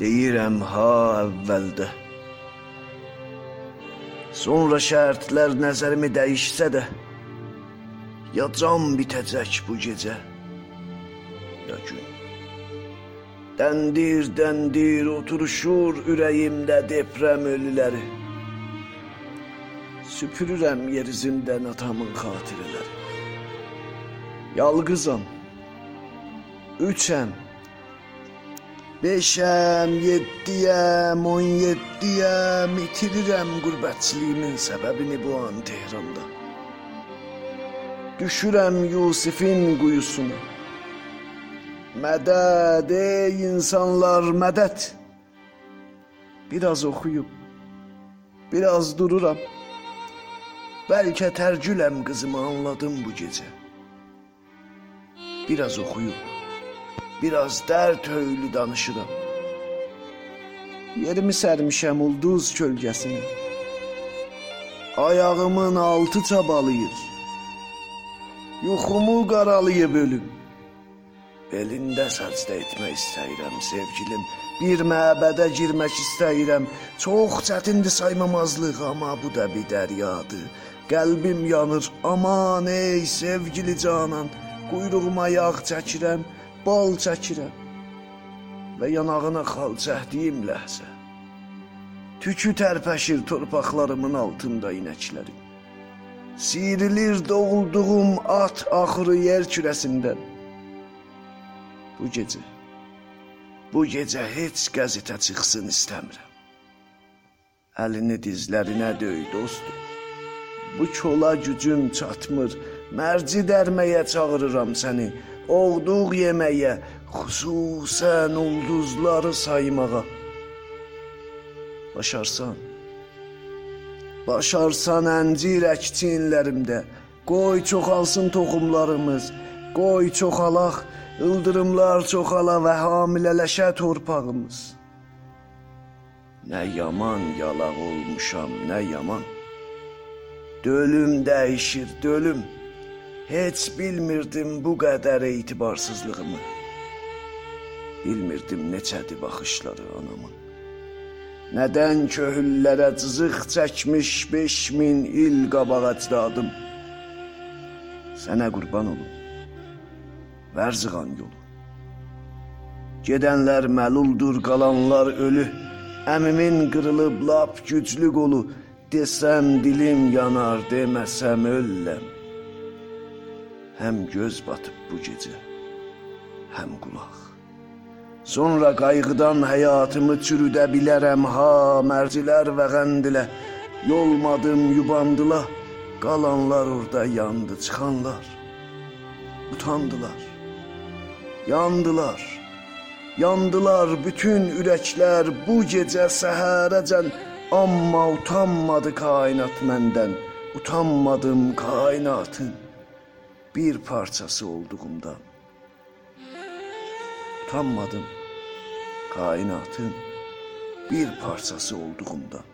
Deyirəm ha əvvəldə. Sonra şərtlər nəzərimi dəyişsə də, ya can bitəcək bu gecə, ya gün. Dəndir, dəndir oturuşur ürəyimdə deprem ölüləri. Süpürürəm yerizindən atamın xatirələri. Yalqızam, üçəm, beşəm, yeddiyəm, on yeddiyəm, itirirəm qürbətçiliyimin səbəbini bu an Tehranda. Düşürəm Yusifin quyusuna. Mədəd ey insanlar mədəd. Biraz oxuyub, biraz dururam. Bəlkə tərcüləm qızımı anladım bu gecə. Biraz oxuyub, biraz dərd höylü danışıram. Yerimi sərmişəm ulduz kölgəsinə. Ayağımın altı çabalayır. Yuxumu qaralayıb ölüm. Belində səcdə etmək istəyirəm sevgilim. Bir məbədə girmək istəyirəm. Çox çətindir saymamazlıq, amma bu da bir dəryadır. Qəlbim yanır. Aman ey sevgili canan, quyruğuma yağ çəkirəm, bal çəkirəm. Və yanağına xal çəkdiyim ləhzə. Tükü tərpəşir torpaqlarımın altında inəklərim. Siyrilir doğulduğum at axırı yer kürəsindən. Bu gecə, bu gecə heç qəzetə çıxsın istəmirəm. Əlini dizlərinə döy dostum. Bu çola gücüm çatmır. Mərci dərməyə çağırıram səni. Oğduq yeməyə, xüsusən ulduzları saymağa. Başarsan, başarsan əncir əkçinlərimdə. Qoy çoxalsın toxumlarımız. Qoy çoxalaq ıldırımlar çoxala və hamilələşə torpağımız. Nə yaman yalaq olmuşam, nə yaman. Dölüm dəyişir, dölüm. Heç bilmirdim bu qədər etibarsızlığımı. Bilmirdim neçədir baxışları anamın. Nədən köhüllərə cızıq çəkmiş 5000 il qabağa adım. Sənə qurban olum. Vərzıqan yolu. Gedənlər məluldur, qalanlar ölü. Əmimin qırılıb lap güclü qolu. Desəm dilim yanar, deməsəm ölləm. Həm göz batıb bu gecə, həm qulaq. Sonra qayğıdan həyatımı çürüdə bilərəm ha, mərcilər və qəndilər. Yolmadım yubandıla, qalanlar orada yandı, çıxanlar. Utandılar. Yandılar. Yandılar bütün ürəklər bu gecə səhərəcən, amma utanmadı kainat məndən. Utanmadım kainatın bir parçası olduğumdan. Utanmadım kainatın bir parçası olduğumdan.